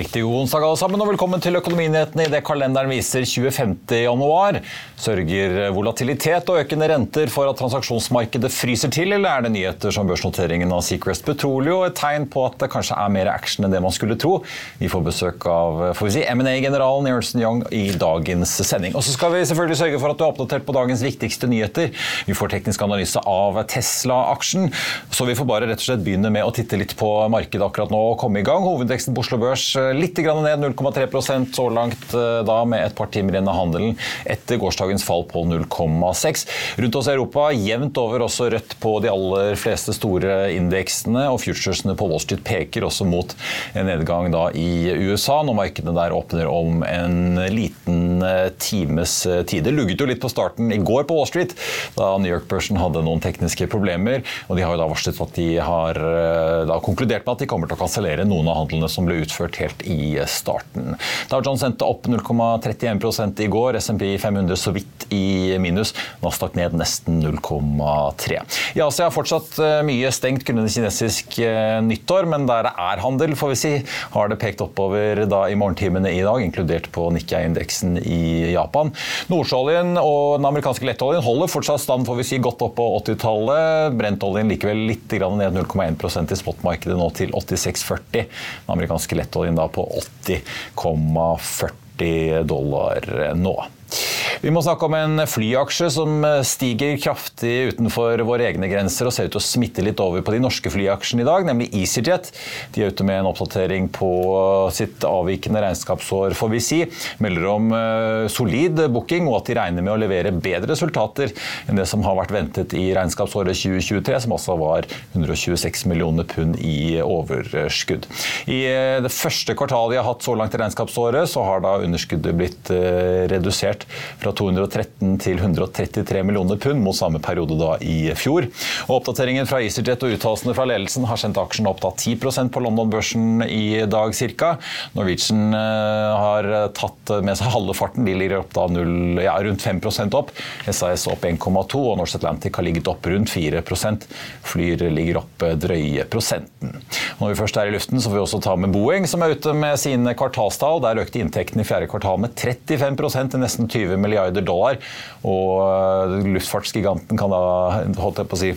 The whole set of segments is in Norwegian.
Riktig god onsdag alle sammen, og velkommen til Økonominyhetene i det kalenderen viser 25. januar. Sørger volatilitet og økende renter for at transaksjonsmarkedet fryser til, eller er det nyheter som børsnoteringen av Secrest Petroleum et tegn på at det kanskje er mer action enn det man skulle tro? Vi får besøk av får vi si, M&A-generalen i Ernst Young i dagens sending. Og så skal vi selvfølgelig sørge for at du er oppdatert på dagens viktigste nyheter. Vi får teknisk analyse av Tesla-aksjen, så vi får bare rett og slett begynne med å titte litt på markedet akkurat nå og komme i gang. Hovedveksten på Oslo Børs litt ned, 0,3% så langt eh, da med et par timer igjen av handelen etter gårsdagens fall på 0,6. Rundt oss i Europa jevnt over også rødt på de aller fleste store indeksene, og futuresene på Wall Street peker også mot en nedgang da i USA, når markedene der åpner om en liten eh, times eh, tid. Det lugget jo litt på starten i går på Wall Street, da New York-børsen hadde noen tekniske problemer, og de har jo da varslet at de har da konkludert med at de kommer til å kansellere noen av handlene som ble utført helt i starten. Dow Jones endte opp 0,31 i går, SMP 500 så vidt i minus, Nasdaq ned nesten 0,3. I Asia er fortsatt eh, mye stengt grunnet kinesisk eh, nyttår, men der det er handel, får vi si, har det pekt oppover da i morgentimene i dag, inkludert på Nikkei-indeksen i Japan. Nordsjøoljen og den amerikanske lettoljen holder fortsatt stand får vi si, godt opp på 80-tallet. Brentoljen likevel litt ned 0,1% i spotmarkedet nå til 86,40. Den amerikanske lettoljen da på 80,40 dollar nå. Vi må snakke om en flyaksje som stiger kraftig utenfor våre egne grenser og ser ut til å smitte litt over på de norske flyaksjene i dag, nemlig EasyJet. De er ute med en oppdatering på sitt avvikende regnskapsår, får vi si. Melder om eh, solid booking og at de regner med å levere bedre resultater enn det som har vært ventet i regnskapsåret 2023, som altså var 126 millioner pund i overskudd. I eh, det første kvartalet de har hatt så langt i regnskapsåret, så har da underskuddet blitt eh, redusert fra fra 213 til 133 millioner pund mot samme periode da i fjor. Og Oppdateringen fra EasyJet og uttalelsene fra ledelsen har sendt aksjen opp da 10% på London-børsen i dag ca. Norwegian eh, har tatt med seg halve farten. De ligger opp da 0, ja, rundt 5% opp. SAS opp 1,2 og Norse Atlantic har ligget opp rundt 4% Flyr ligger opp drøye prosenten. Når vi først er i luften, så får vi også ta med Boeing, som er ute med sine kvartalstall. Der økte inntektene i fjerde kvartal med 35% til nesten 20 milliarder dollar. Og eh, luftfartsgiganten kan da holdt jeg på å si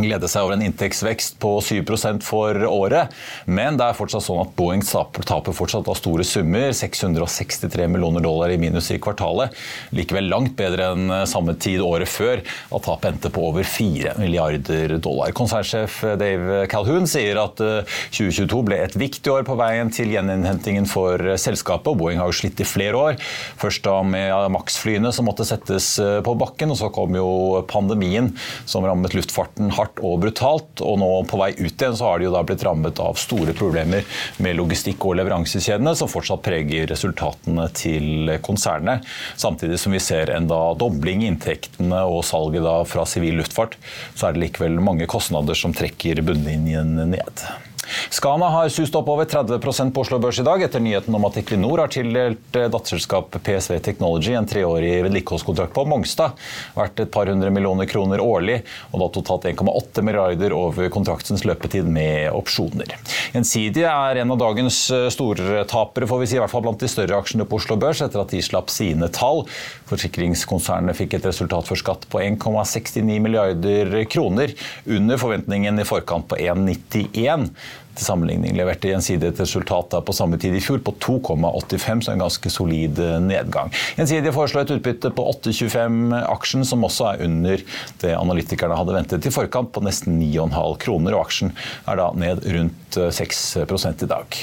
glede seg over en inntektsvekst på 7% for året. Men det er fortsatt sånn at Boeing taper fortsatt av store summer. 663 millioner dollar i minus i kvartalet. Likevel langt bedre enn samme tid året før, at tapet endte på over 4 milliarder dollar. Konsernsjef Dave Calhoun sier at 2022 eh, ble et viktig år på veien til gjeninnhentingen for selskapet. Boeing har jo slitt i flere år. Først da med Max-flyene som måtte settes eh, på bakken, og så kom jo pandemien som rammet luftfarten hardt og brutalt. Og nå på vei ut igjen så har de jo da blitt rammet av store problemer med logistikk og leveransekjedene, som fortsatt preger resultatene til konsernet. Samtidig som vi ser en da dobling i inntektene og salget da fra sivil luftfart, så er det likevel mange kostnader som trekker bunnlinjen ned. Skana har sust opp over 30% på Oslo Børs i dag etter nyheten om at Equinor har tildelt eh, datterselskapet PSV Technology en treårig vedlikeholdskontrakt på Mongstad, verdt et par hundre millioner kroner årlig, og da totalt 1,8 milliarder over kontraktens løpetid med opsjoner. Gjensidige er en av dagens eh, stortapere, får vi si, i hvert fall blant de større aksjene på Oslo Børs, etter at de slapp sine tall. Forsikringskonsernet fikk et resultat for skatt på 1,69 milliarder kroner, under forventningen i forkant på 1,91. Til sammenligning leverte Gjensidige et resultat på samme tid i fjor på 2,85, så en ganske solid eh, nedgang. Gjensidige foreslår et utbytte på 8,25-aksjen, som også er under det analytikerne hadde ventet i forkant, på nesten 9,5 kroner. og Aksjen er da ned rundt 6 eh, i dag.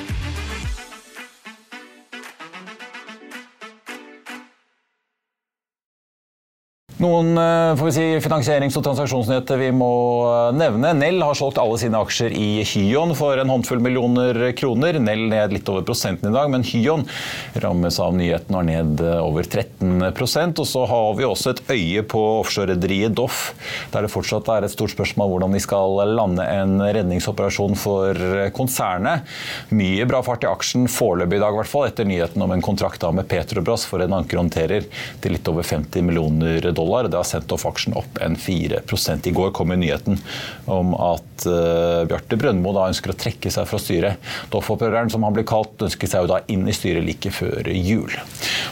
Noen eh, får vi si, finansierings- og transaksjonsnyheter vi må eh, nevne. Nell har solgt alle sine aksjer i Hyon for en håndfull millioner kroner. Nell ned litt over prosenten i dag, men Hyon rammes av nyheten og er ned eh, over 13% Og så har vi også et øye på offshorerederiet Doff, der det fortsatt er et stort spørsmål hvordan de skal lande en redningsoperasjon for konsernet. Mye bra fart i aksjen foreløpig i dag, i hvert fall, etter nyheten om en kontrakt med Petrobras for en ankerhåndterer til litt over 50 millioner dollar dollar. Det har sendt off aksjen opp en 4 I går kom nyheten om at uh, Bjarte Brøndmo ønsker å trekke seg fra styret. Doff-opprøreren, som han blir kalt, ønsker seg jo da inn i styret like før jul.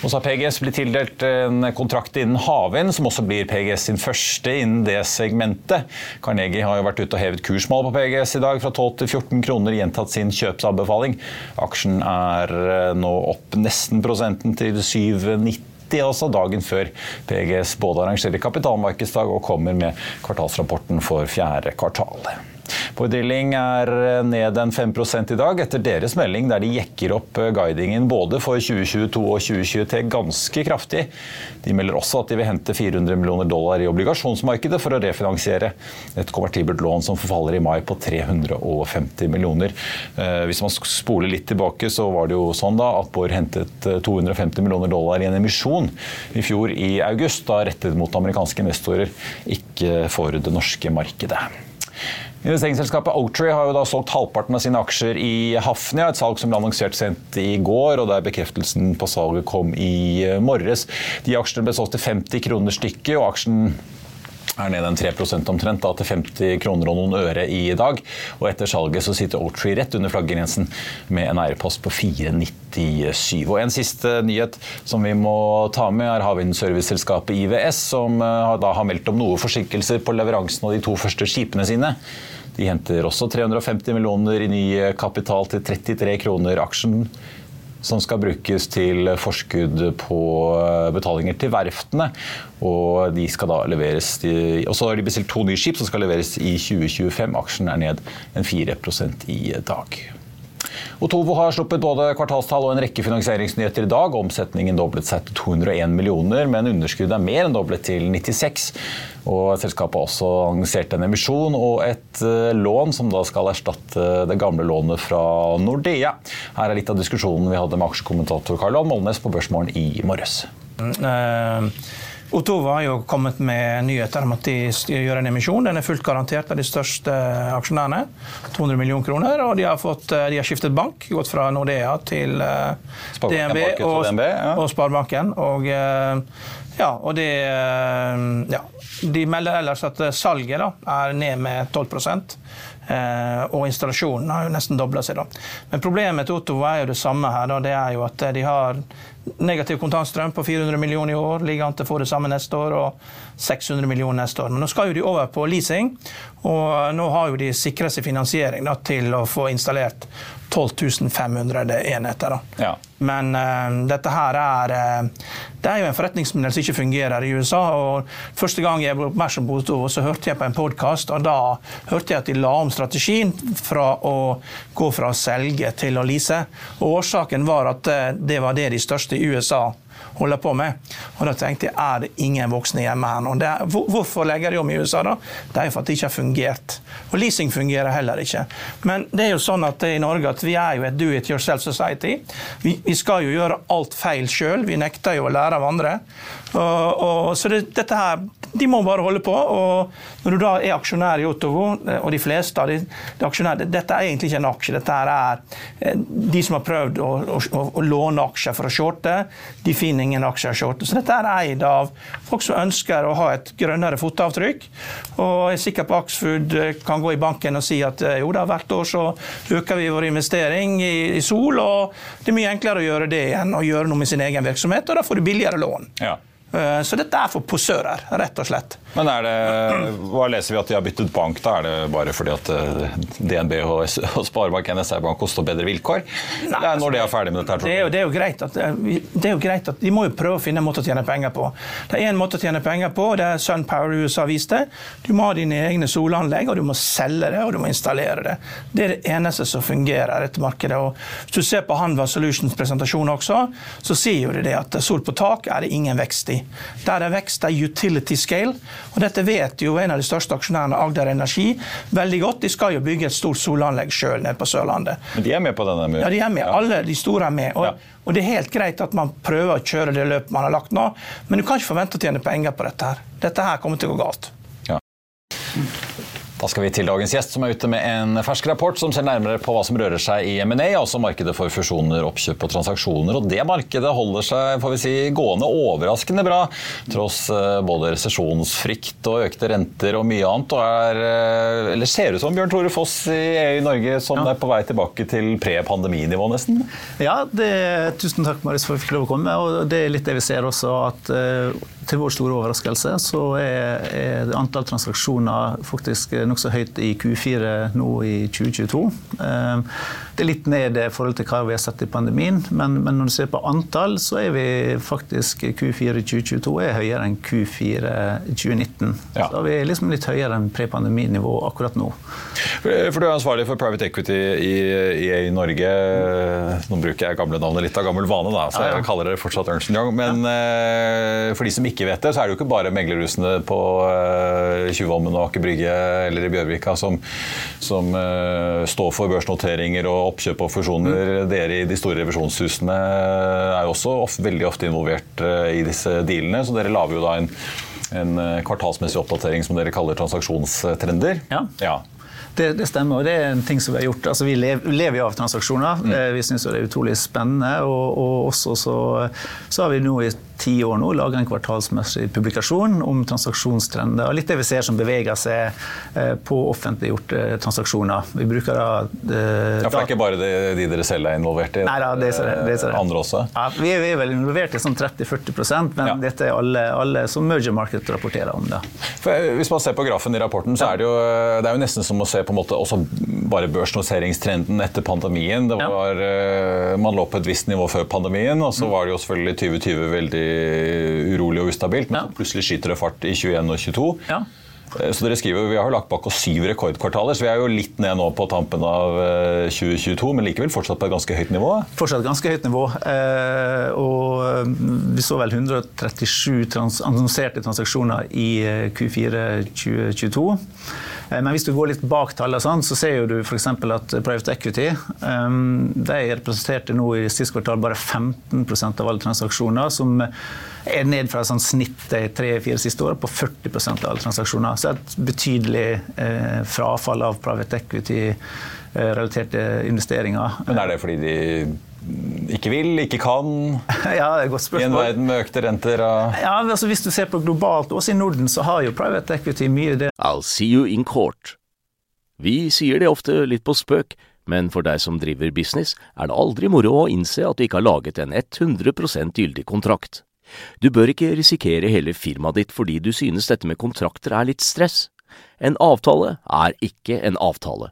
Og så har PGS blitt tildelt en kontrakt innen havvind, som også blir PGS sin første innen det segmentet. Carnegie har jo vært ute og hevet kursmål på PGS i dag fra 12 til 14 kroner, gjentatt sin kjøpsanbefaling. Aksjen er eh, nå opp nesten prosenten til 7,90 midt også dagen før PGS både arrangerer kapitalmarkedsdag og kommer med kvartalsrapporten for fjerde kvartal. Bård Drilling er ned en 5 i dag, etter deres melding der de jekker opp guidingen både for 2022 og 2023 ganske kraftig. De melder også at de vil hente 400 millioner dollar i obligasjonsmarkedet for å refinansiere et konvertibelt lån som forfaller i mai på 350 millioner. Eh, hvis man spoler litt tilbake, så var det jo sånn da at Bård hentet 250 millioner dollar i en emisjon i fjor i august, da rettet mot amerikanske investorer, ikke for det norske markedet. Investeringsselskapet Oaktree har jo da solgt halvparten av sine aksjer i Hafnia, et salg som ble annonsert sent i går, og der bekreftelsen på salget kom i morges. De aksjene ble solgt til 50 kroner stykket, og aksjen er ned en 3% omtrent, da, til 50 kroner og noen øre i dag. Og etter salget så sitter Oaktree rett under flaggegrensen med en eierpost på 4,97. Og En siste nyhet som vi må ta med, er havvindserviceselskapet IVS, som eh, da har meldt om noe forsinkelser på leveransen av de to første skipene sine. De henter også 350 millioner i ny kapital til 33 kroner aksjen som skal brukes til forskudd på eh, betalinger til verftene. Og de skal da leveres til, og så har de bestilt to nye skip som skal leveres i 2025. Aksjen er ned en 4% i dag. Otovo har sluppet både kvartalstall og en rekke finansieringsnyheter i dag. Omsetningen doblet seg til 201 millioner, men underskuddet er mer enn doblet til 96. Og Selskapet har også annonsert en emisjon og et eh, lån som da skal erstatte det gamle lånet fra Nordea. Her er litt av diskusjonen vi hadde med aksjekommentator Karl Johan Molnes på Børsmorgen i morges. Uh Otova har jo kommet med nyheter om at de gjør en emisjon. Den er fullt garantert av de største aksjonærene. 200 millioner kroner. Og de har, fått, de har skiftet bank, gått fra Nordea til DNB og, DNB, ja. og Sparebanken. Og, ja, og det ja, De melder ellers at salget da, er ned med 12 Eh, og installasjonen har jo nesten dobla seg. da. Men problemet til Otto er jo det samme her. Da. Det er jo at de har negativ kontantstrøm på 400 millioner i år. Ligger an til å få det samme neste år, og 600 millioner neste år. Men nå skal jo de over på leasing, og nå har jo de sikra seg finansiering da, til å få installert 12 500 enheter. Ja. Men uh, dette her er uh, Det er jo en forretningsmodell som ikke fungerer i USA. og Første gang jeg ble oppmerksom på det, så hørte jeg på en podkast, og da hørte jeg at de la om strategien fra å gå fra å selge til å lease. Og årsaken var at uh, det var det de største i USA holder på med. Og Da tenkte jeg er det ingen voksne hjemme her nå. Er, hvorfor legger de om i USA? da? Det er jo for at det ikke har fungert. Og leasing fungerer heller ikke. Men det er jo sånn at i Norge at vi er jo et do it yourself society. Vi, vi skal jo gjøre alt feil sjøl. Vi nekter jo å lære av andre. Og, og, så det, dette her de må bare holde på. og Når du da er aksjonær i Otovo, eh, og de fleste av de, de aksjonærer Dette er egentlig ikke en aksje. Dette er eh, de som har prøvd å, å, å låne aksjer for å shorte. De finner ingen aksjer å shorte. Så dette er eid av folk som ønsker å ha et grønnere fotavtrykk. Og jeg er sikker på Axfood eh, kan gå i banken og si at jo da, hvert år så øker vi vår investering i, i sol, og det er mye enklere å gjøre det enn å gjøre noe med sin egen virksomhet, og da får du billigere lån. Ja. Eh, så dette er for posører, rett og slett. Men er det, Hva leser vi at de har byttet bank? da? Er det bare fordi at eh, DNB og, Sparebank NSR Bank koster bedre vilkår? Nei, det er når de er ferdig med dette? Det er, jo, det, er jo at, eh, det er jo greit at De må jo prøve å finne en måte å tjene penger på. Det er én måte å tjene penger på, og det er SunPower i USA viste. Du må ha dine egne solanlegg, og du må selge det og du må installere det. Det er det eneste som fungerer i dette markedet. Og hvis du ser på Hanva Solutions presentasjon også, så sier jo de det at sol på tak er det ingen vekst i. Der er vekst er utility scale. Og dette vet jo en av de største aksjonærene, Agder Energi, veldig godt. De skal jo bygge et stort solanlegg sjøl nede på Sørlandet. Men de er med på denne? Ja, de er med. Ja. Alle de store er med. Og, ja. og, det er helt greit at man prøver å kjøre det løpet man har lagt nå, men du kan ikke forvente å tjene penger på dette her. Dette her kommer til å gå galt. Ja. Da skal vi til dagens gjest, som er ute med en fersk rapport som ser nærmere på hva som rører seg i M&A, altså markedet for fusjoner, oppkjøp og transaksjoner. Og det markedet holder seg får vi si, gående overraskende bra, tross eh, både resesjonsfrykt og økte renter og mye annet. Og er, eh, eller ser ut som Bjørn Tore Foss i EU Norge som ja. er på vei tilbake til pre-pandeminivå, nesten? Ja, det, tusen takk Marius for at vi fikk lov å komme. og Det er litt det vi ser også, at uh, til vår store overraskelse så er, er antall transaksjoner faktisk nokså høyt i Q4 nå i 2022. Er litt ned i forhold til hva vi har sett i pandemien, men, men, når du ser på antall, så er vi faktisk Q4 2022 er høyere enn Q4 2019. Ja. Så vi er liksom litt høyere enn pre-pandeminivå akkurat nå. For, du er ansvarlig for private equity i, i, i, Norge. Nå bruker jeg gamle navnet litt av gammel vane, da, så jeg kaller det fortsatt Ernst Young. Men ja. Eh, for de som ikke vet det, så er det jo ikke bare meglerhusene på uh, Tjuvholmen og Aker Brygge eller i Bjørvika som, som uh, står for børsnoteringer og oppkjøp og fusjoner. Mm. Dere i de store revisjonshusene er jo også of, veldig ofte involvert uh, i disse dealene, så dere lager jo da en, en kvartalsmessig oppdatering som dere kaller transaksjonstrender. Ja. ja. Det, det, stemmer, og det er en ting som vi har gjort. Altså, vi lever jo av transaksjoner. Mm. Vi syns det er utrolig spennende. Og, og også så, så, har vi nå i ti år nå laga en kvartalsmessig publikasjon om transaksjonstrender. og Litt det vi ser som beveger seg eh, på offentliggjorte transaksjoner. Vi bruker da eh, ja, For det er ikke bare de, de dere selv er involvert i? Nei da, det er det. det. Andre også? Ja, vi, er, vi er vel involvert i sånn 30-40% men ja. dette er alle, alle, som Merger Market rapporterer om det. For eh, hvis man ser på grafen i rapporten, så er det jo, det er jo nesten som å se på en måte også bare børsnoteringstrenden etter pandemien. Det var, ja. Man lå på et visst nivå før pandemien, og så mm. var det jo selvfølgelig 2020 veldig urolig og ustabilt, men ja. plutselig skyter det fart i 21 og 22. Ja. Eh, så dere skriver, Vi har lagt bak oss syv rekordkvartaler, så vi er jo litt ned nå på tampen av 2022, eh, men likevel fortsatt på et ganske høyt nivå? Fortsatt ganske høyt nivå. Eh, og vi så vel 137 trans annonserte transaksjoner i Q4 2022. Eh, men hvis du går litt bak tallene, sånn, så ser du f.eks. at Private Equity um, de representerte nå i siste kvartal bare 15% av alle transaksjoner, som er ned fra sånn snittet de tre-fire siste året på 40% av alle transaksjoner. Så et betydelig eh, frafall av private equity-relaterte eh, investeringer. Men er det fordi de ikke vil, ikke kan? Ja, det er et godt spørsmål. I en verden med økte renter? Og... Ja, altså Hvis du ser på globalt, også i Norden, så har jo private equity mye det. I'll see you in court. Vi sier det ofte litt på spøk, men for deg som driver business, er det aldri moro å innse at du ikke har laget en 100% gyldig kontrakt. Du bør ikke risikere hele firmaet ditt fordi du synes dette med kontrakter er litt stress. En avtale er ikke en avtale.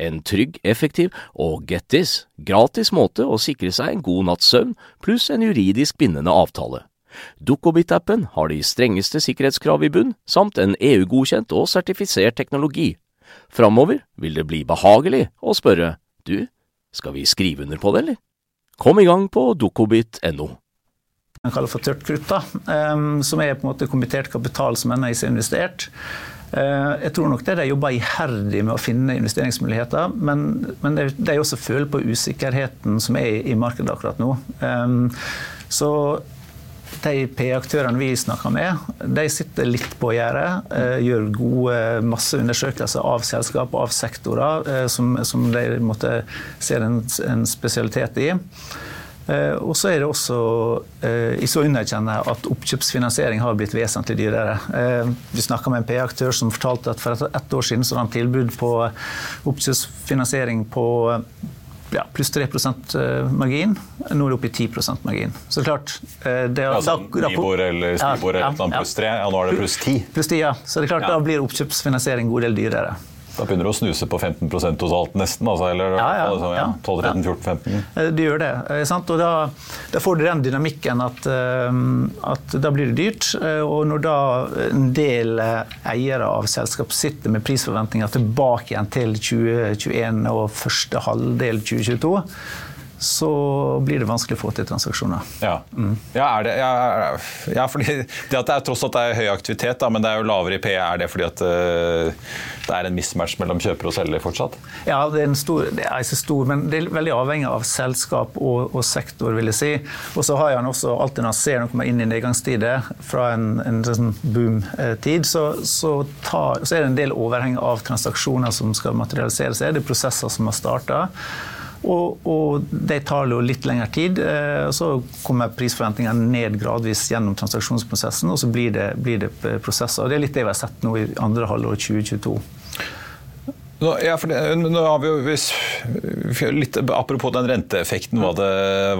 en trygg, effektiv og get this, gratis måte å sikre seg en god natts søvn pluss en juridisk bindende avtale. Dukkobit-appen har de strengeste sikkerhetskrav i bunn, samt en EU-godkjent og sertifisert teknologi. Framover vil det bli behagelig å spørre du, skal vi skrive under på det, eller? Kom i gang på dukkobit.no. Man kaller for tørt krutt, da, som er på en måte kommittert kapital som ennå ikke er investert. Eh, jeg tror nok det de jobber iherdig med å finne investeringsmuligheter, men, men de også føler på usikkerheten som er i markedet akkurat nå. Så de P-aktørene vi snakker med, de sitter litt på gjerdet. Eh, gjør gode masseundersøkelser av selskap og av sektorer eh, som, som de måtte, ser en, en spesialitet i. Eh, og så er det også Jeg så underkjenner at oppkjøpsfinansiering har blitt vesentlig dyrere. Vi snakka med en P-aktør som fortalte at for ett år siden så hadde han tilbud på oppkjøpsfinansiering på ja, pluss 3 eh, margin. Nå er det oppe i 10% margin. Så klart eh, det, ja, altså, Nibor eller Stibor ja, eller pluss 3, ja, nå er det pluss 10. Pluss 10, ja. Så det er klart da blir oppkjøpsfinansiering en god del dyrere. Da begynner du å snuse på 15 hos alt, nesten? Altså, eller ja, ja, altså, ja, 12, 13, 14, 15? Det gjør det. Sant? Og da, da, får du den dynamikken at, eh, at, da blir det dyrt. Eh, og når da en del eh, eiere av selskap sitter med prisforventninger tilbake igjen til 2021 og første halvdel 2022 så blir det vanskelig å få til transaksjoner. Ja, mm. ja, det, ja, ja fordi det at det er tross at det er høy aktivitet, da, men det er jo lavere i PE, er det fordi at uh, det er en mismatch mellom kjøper og selger fortsatt? Ja, det er, stor, det er ikke stor, men det er veldig avhengig av selskap og, og sektor, vil jeg si. Og så har han også alltid når han ser noe inn i nedgangstider, fra en, en sånn boom-tid, så, så, så, er det en del overheng av transaksjoner som skal materialisere seg. Det er prosesser som har starta. Og, og de tar jo litt lengre tid. Eh, så kommer prisforventningene ned gradvis gjennom transaksjonsprosessen, og så blir det, blir det prosesser. Og det er litt det vi har sett nå i andre halvår 2022. Nå, ja, det, nå har vi jo hvis, litt, Apropos den renteeffekten, hva det,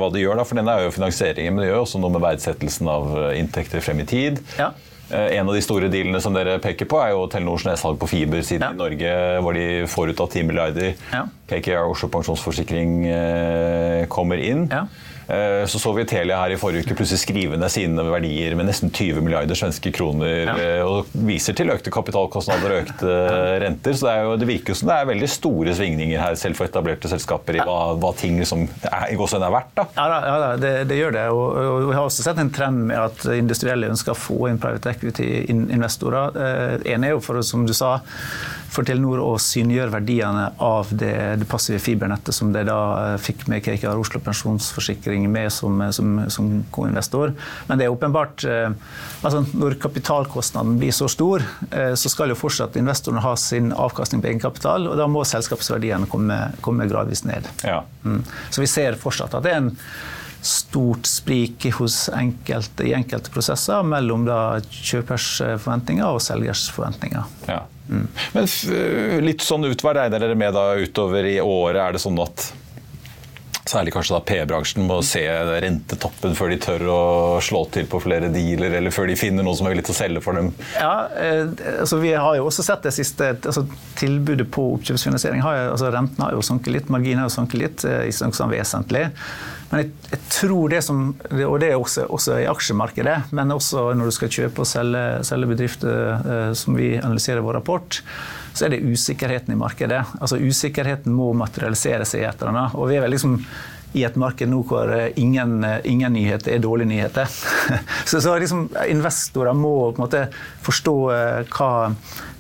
hva det gjør. Da, for Den er jo finansieringen, men det gjør også noe med verdsettelsen av inntekter frem i tid. Ja. Eh, en av de store dealene som dere peker på, er jo Telenors nedsalg på fiber siden ja. i Norge, hvor de får ut av 10 milliarder. Ja. KKR Oslo Pensjonsforsikring eh, kommer inn. Ja. Eh, så så vi Telia her i forrige uke plutselig skrive ned sine verdier med nesten 20 milliarder svenske kroner. Ja. Eh, og viser til økte kapitalkostnader og økte renter. Så det, jo, det virker som det er veldig store svingninger her, selv for etablerte selskaper, i hva, hva ting liksom er, er verdt. Da. Ja, da, ja det, det, gjør det. Og, og, vi har også sett en trend med at industrielle ønsker å få inn private equity-investorer. Eh, en er jo for, som du sa, for Telenor å synliggjøre verdiene av det, det passive fibernettet som de da fikk med KKR Oslo Pensjonsforsikring med som, som, som co-investor. Men det er åpenbart eh, altså Når kapitalkostnaden blir så stor, eh, så skal jo fortsatt investorene ha sin avkastning på egenkapital, og da må selskapsverdiene komme, komme gradvis ned. Ja. Mm. Så vi ser fortsatt at det er en stort sprik hos enkelte, i enkelte prosesser mellom da kjøpers forventninger og selgers forventninger. Ja. Mm. Men litt sånn ut, hva regner dere med da utover i året? Er det sånn at Særlig kanskje da P-bransjen må se rentetoppen før de tør å slå til på flere dealer, eller før de finner noen som er villig til å selge for dem. Ja, eh, altså Vi har jo også sett det siste altså Tilbudet på oppkjøpsfinansiering har altså Renten har jo sunket litt, marginen har jo sunket litt, eh, ikke noe sånn vesentlig. Men jeg, jeg, tror det som Og det er også, også, i aksjemarkedet, men også når du skal kjøpe og selge, selge bedrifter, eh, som vi analyserer i vår rapport så er det usikkerheten i markedet. Altså Usikkerheten må materialisere seg i et eller annet. Og vi er vel liksom i et marked nå hvor eh, ingen, eh, ingen nyheter er dårlige nyheter. så, så liksom, investorer må på en måte forstå hva,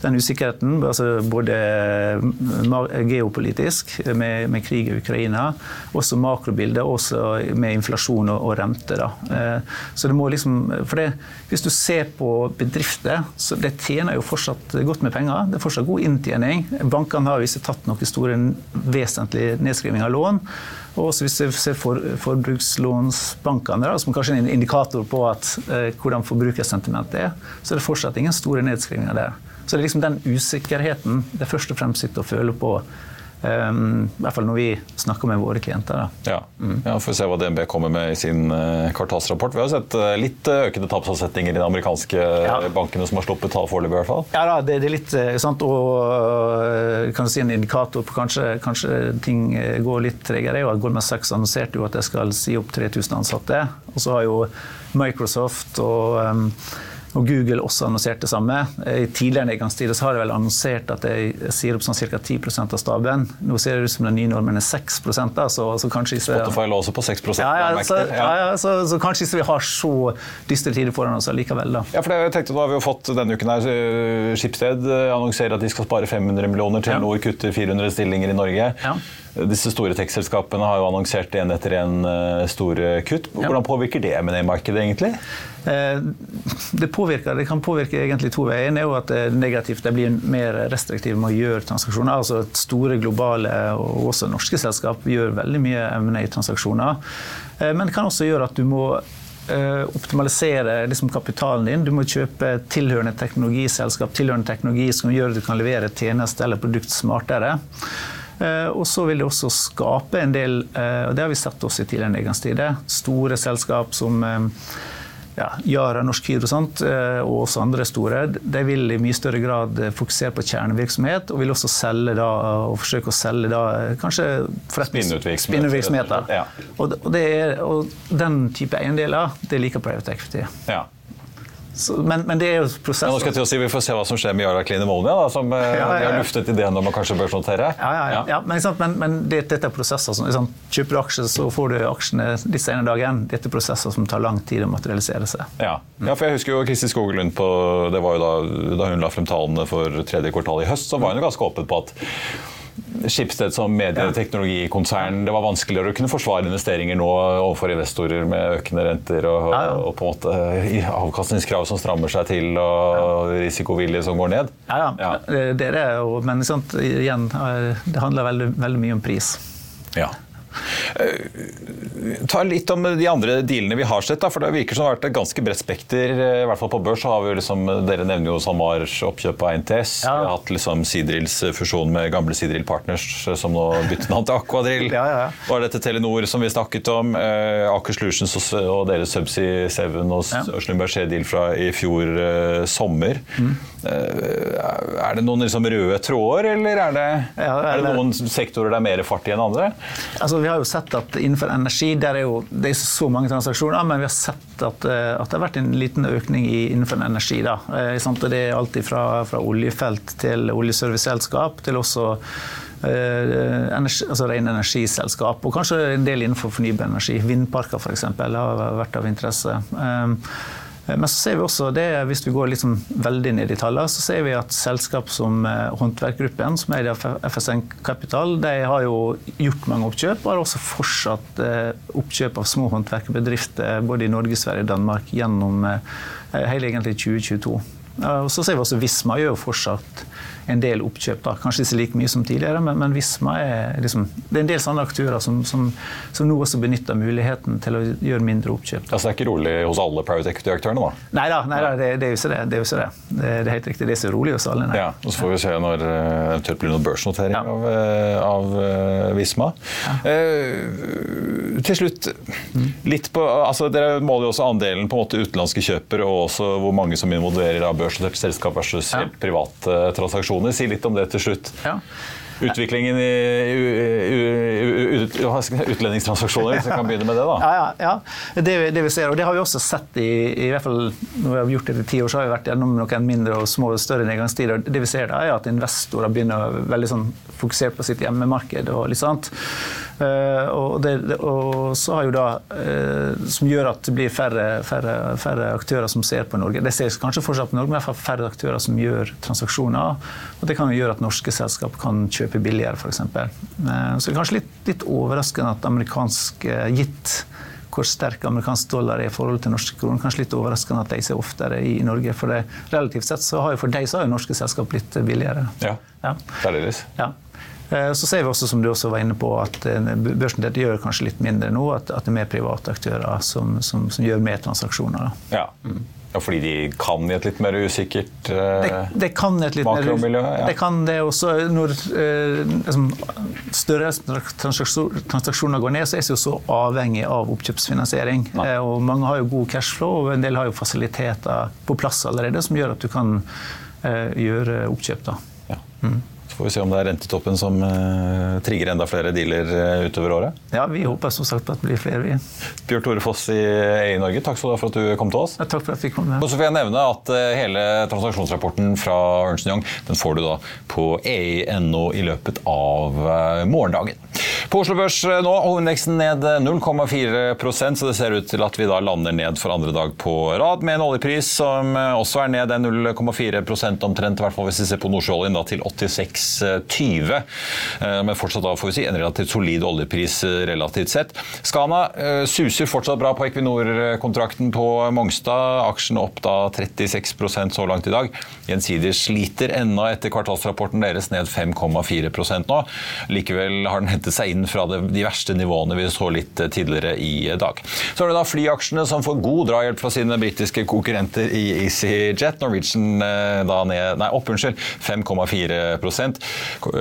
den usikkerheten, altså både geopolitisk med, med, krig i Ukraina, også makrobildet, også med inflasjon og, og rente. Da. Så det må liksom, for det, Hvis du ser på bedrifter, så det tjener jo fortsatt godt med penger. Det er fortsatt god inntjening. Bankene har jo tatt noen store vesentlige nedskrivninger av lån. Og også hvis vi ser for, forbrukslånsbankene, som kanskje er en indikator på at, eh, hvordan forbrukersentimentet er, så er det fortsatt ingen store nedskrivninger der. Så det er liksom den usikkerheten det først og fremst sitter og føler på Um, I hvert fall når vi snakker med våre klienter. Ja. Mm. ja, Får se hva DNB kommer med i sin uh, kvartalsrapport. Vi har sett uh, litt uh, økende tapsavsetninger i de amerikanske ja. bankene som har sluppet tall foreløpig. i hvert fall. Ja, da, det, det, er litt sant, og kan si en indikator på kanskje, kanskje ting går litt tregere. Goldman Sachs annonserte jo at de skal si opp 3000 ansatte. Og så har jo Microsoft og um, og Google også annonsert det samme. I tidligere nedgangstider har de vel annonsert at de sier opp sånn ca. 10% av staben. Nå ser det ut som den nye normen er 6 da, så, så kanskje ikke Spotify lå også på 6 ja, ja, så, ja. ja så, så, kanskje ikke vi har så dystre tider foran oss likevel. Da. Ja, for det, jeg tenkte Da har vi jo fått denne uken her, eh, Skipsted eh, annonserer at de skal spare 500 millioner til Nord kutter 400 stillinger i Norge. Ja. Disse store tekstselskapene har jo annonsert én etter én store kutt. Hvordan påvirker det med det markedet egentlig? Eh, det, påvirker, det kan påvirke egentlig to veier. Det er jo at det er negativt. De blir mer restriktive med å gjøre transaksjoner. Altså Store globale og også norske selskap gjør veldig mye M&A-transaksjoner. Eh, men det kan også gjøre at du må optimalisere liksom kapitalen din. Du må kjøpe tilhørende teknologiselskap, tilhørende teknologi som gjør at du kan levere tjeneste eller produkt smartere. Eh, og så vil det også skape en del, eh, og det har vi sett også i tidligere nedgangstider, store selskap som eh, ja, Yara, Norsk Hydro sant, og også andre store, de vil i mye større grad fokusere på kjernevirksomhet, og vil også selge da, og forsøke å selge da, kanskje Spinnevirksomheter. Ja. Og, og, og, den type eiendeler, det liker private equity. Ja. Så, men, men, det er jo prosess. Ja, nå skal jeg til å si, Vi får se hva som skjer med Yara Clean Ammonia, da, som eh, ja, ja, de har luftet ideen om å kanskje børsnotere. Ja, ja, men, men, men det, dette er prosesser. Som, liksom, kjøper du aksjer, så får du aksjene disse ene dagen. Dette er prosesser som tar lang tid å materialisere seg. Ja, for jeg husker jo Kristin Skogelund på, det var jo da, da hun la frem tallene for tredje kvartal i høst, så var hun jo ganske åpen på at Skipsted som medieteknologikonsern, det var vanskeligere å kunne forsvare investeringer nå overfor investorer med økende renter og, ja, ja. og på en måte avkastningskrav som strammer seg til og risikovilje som går ned. Ja, ja. Det er det, men sant, igjen, det handler veldig, veldig mye om pris. Ja. Eh, ta litt om de andre dealene vi har sett. Da, for Det virker som det har vært et ganske bredt spekter. Eh, I hvert fall på børs har vi liksom, Dere nevner jo SalMars oppkjøp av NTS. Ja. Vi har hatt liksom Seadrills fusjon med gamle Seadrill Partners, eh, som nå bytter navn til Aquadrill. Ja, ja. Var dette Telenor som vi snakket om. Eh, Aker Solutions og, deres Subsea 7 og ja. Schlumberger-deal fra i fjor eh, sommer. Mm. Eh, er det noen liksom, røde tråder, eller er det, er det noen sektorer det er mer fart i enn andre? Altså, vi har jo sett at innenfor energi der er jo, det er så mange transaksjoner, men vi har sett at, eh, at det har vært en liten økning i, innenfor energi. Da. Eh, det er alt fra, fra oljefelt til oljeserviceselskap til også eh, energi, altså ren energiselskap, og kanskje en del innenfor fornybar energi. Vindparker f.eks. har vært av interesse. Eh, men så ser vi også det, hvis vi går liksom veldig ned i tallene, så ser vi at selskap som eh, Håndverkgruppen, som er i FSN Capital, de har jo gjort mange oppkjøp, og har også fortsatt eh, oppkjøp av små håndverkerbedrifter både i Norge, Sverige og Danmark gjennom hele egentlig 2022. Og så ser vi også Visma gjør jo fortsatt en del oppkjøp. Da. Kanskje ikke like mye som tidligere, men, men Visma er, liksom, det er en del sånne aktører som, som, som, nå også benytter muligheten til å gjøre mindre oppkjøp. Altså, det er ikke rolig hos alle private equity-aktørene? da? Nei da, nei, da det, det, er jo ikke det. Det er, ikke det. Det, er helt riktig. Det er så rolig hos alle. Nei. Ja, og Så får vi se når det eh, eventuelt blir noen børsnotering ja. av, eh, av, uh, Visma. Ja. Uh, til slutt, litt på, altså Dere måler jo også andelen på en måte utenlandske kjøpere og også hvor mange som involverer av børsnoterte selskap versus ja. private transaksjoner transaksjoner. Si litt om det til slutt. Ja. Utviklingen i utlendingstransaksjoner, hvis vi kan begynne med det? da. Ja, ja, ja. Det, det, vi ser, og det har vi også sett i, i hvert fall når vi har gjort det i ti år, så har vi vært gjennom noen mindre og små og større nedgangstider. Det vi ser da, er at investorer begynner veldig sånn fokusert på sitt hjemmemarked. og litt sånt. Uh, og, det, og, så har jo da uh, Som gjør at det blir færre, færre, færre, aktører som ser på Norge. Det ses kanskje fortsatt på Norge, men i hvert fall færre aktører som gjør transaksjoner. Og det kan jo gjøre at norske selskap kan kjøpe billigere, f.eks. Uh, så det er kanskje litt, litt overraskende at amerikansk gitt hvor sterk amerikansk dollar er i forhold til norske kroner. Kanskje litt overraskende at de ser oftere i Norge. For det, relativt sett så har jo for dem så har jo norske selskap blitt billigere. Ja, ja. særdeles. Ja. Eh, så ser vi også, som du også var inne på, at eh, børsen dette gjør kanskje litt mindre nå. At, at det er mer private aktører som, som, som gjør mer transaksjoner. Ja. Mm. Ja, Fordi de kan i et litt mer usikkert eh, det, det kan et litt makromiljø? Ja. Det kan det også. Når eh, liksom, større transaksjoner går ned, så er vi jo så avhengig av oppkjøpsfinansiering. Eh, og mange har jo god cashflow, og en del har jo fasiliteter på plass allerede som gjør at du kan gjøre oppkjøp. da. Ja. Mm får vi se om det er rentetoppen som uh, trigger enda flere dealer uh, utover året. Ja, vi håper som sagt at det blir flere. vi. Bjørn Tore Foss i EI Norge, takk skal du ha for at du kom til oss. Ja, takk for at vi kom med. Og så får jeg nevne at uh, hele transaksjonsrapporten fra Ernst Young den får du da på ei.no i løpet av morgendagen. På Oslo Børs nå, hovedindeksen ned 0,4% så det ser ut til at vi da lander ned for andre dag på rad, med en oljepris som også er ned 0,4 omtrent, i hvert fall hvis vi ser på nordsjøoljen, til 86 20. Eh, men fortsatt da får vi si en relativt solid oljepris eh, relativt sett. Skana eh, suser fortsatt bra på Equinor-kontrakten på Mongstad. Aksjene opp da 36% så langt i dag. Gjensidige sliter ennå etter kvartalsrapporten deres, ned 5,4% nå. Likevel har den hentet seg inn fra de verste nivåene vi så litt tidligere i dag. Så er det da flyaksjene som får god drahjelp fra sine britiske konkurrenter i EasyJet. Norwegian da ned, nei, opp, unnskyld, 5,4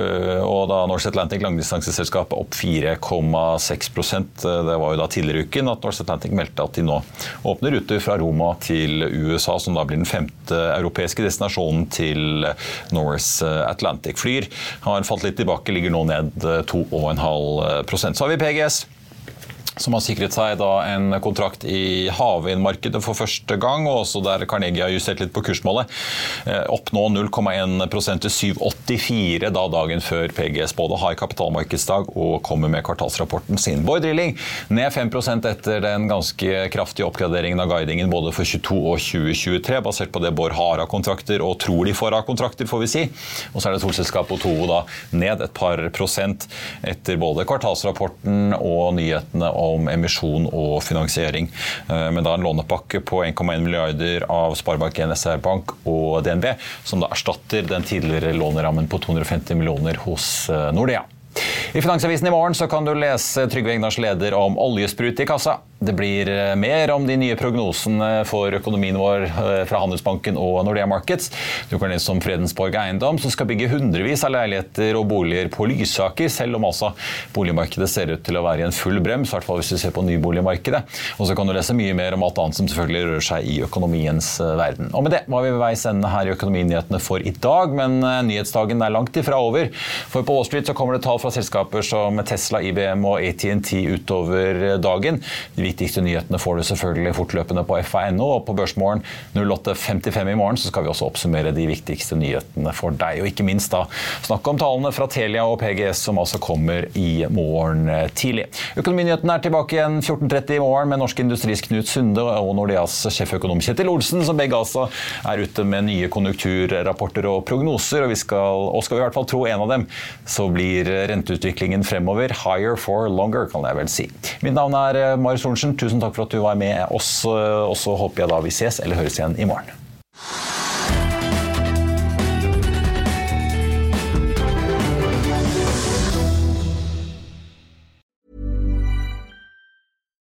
Eh, og da Norse Atlantic, langdistanseselskapet, opp 4,6% Det var jo da tidligere uken at Norse Atlantic meldte at de nå åpner ruter fra Roma til USA, som da blir den femte europeiske destinasjonen til Norse Atlantic. Flyr har falt litt tilbake, ligger nå ned 2,5 Så har vi PGS som har sikret seg da en kontrakt i havvindmarkedet for første gang, og også der Carnegie har justert litt på kursmålet. Eh, opp nå 0,1% til 7,84 da dagen før PGS både har kapitalmarkedsdag og kommer med kvartalsrapporten sin. Bård Drilling ned 5% etter den ganske kraftige oppgraderingen av guidingen både for 22 og 2023, basert på det Bård har av kontrakter og tror de får av kontrakter, får vi si. Og så er det solselskapet Otovo da ned et par prosent etter både kvartalsrapporten og nyhetene om emisjon og finansiering. Eh, men da en lånepakke på 1,1 milliarder av Sparebank1 SR Bank og DNB, som da erstatter den tidligere lånerammen på 250 millioner hos eh, Nordea. I Finansavisen i morgen kan du lese Trygve Egnars leder om oljesprut i kassa. Det blir eh, mer om de nye prognosene for økonomien vår eh, fra Handelsbanken og Nordea Markets. Du kan lese om Fredensborg Eiendom, som skal bygge hundrevis av leiligheter og boliger på Lysaker, selv om altså boligmarkedet ser ut til å være i en full brems, i hvert fall hvis du ser på nyboligmarkedet. Og så kan du lese mye mer om alt annet som selvfølgelig rører seg i økonomiens eh, verden. Og med det var vi ved veis ende her i Økonominyhetene for i dag, men nyhetsdagen er langt ifra over. For på Wall så kommer det tall fra selskaper som Tesla, IBM og ATNT utover dagen. De viktigste nyhetene får du selvfølgelig fortløpende på fa.no. Og på Børsmorgen 08.55 i morgen så skal vi også oppsummere de viktigste nyhetene for deg. Og ikke minst da snakke om tallene fra Telia og PGS som altså kommer i morgen tidlig. Økonominyhetene er tilbake igjen 14.30 i morgen med Norsk Industris Knut Sunde og Nordeas sjeføkonom Kjetil Olsen, som begge altså er ute med nye konjunkturrapporter og prognoser. Og, skal, og skal vi i hvert fall tro en av dem, så blir renteutviklingen fremover higher for longer, kan jeg vel si. Mitt navn er Marius Lorentzen. Tusen takk for at du var med oss. Eh, og så håper jeg da vi ses eller høres igjen i morgen.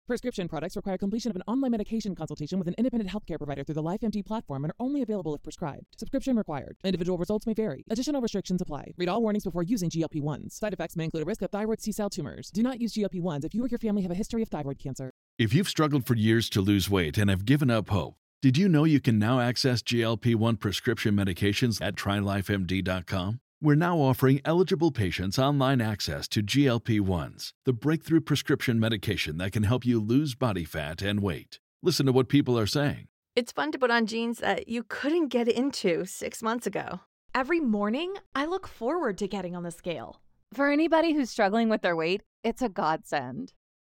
Prescription products require completion of an online medication consultation with an independent healthcare provider through the LifeMD platform and are only available if prescribed. Subscription required. Individual results may vary. Additional restrictions apply. Read all warnings before using GLP-1s. Side effects may include a risk of thyroid C-cell tumors. Do not use GLP-1s if you or your family have a history of thyroid cancer. If you've struggled for years to lose weight and have given up hope, did you know you can now access GLP 1 prescription medications at trylifemd.com? We're now offering eligible patients online access to GLP 1s, the breakthrough prescription medication that can help you lose body fat and weight. Listen to what people are saying. It's fun to put on jeans that you couldn't get into six months ago. Every morning, I look forward to getting on the scale For anybody who's struggling with their weight, it's a godsend.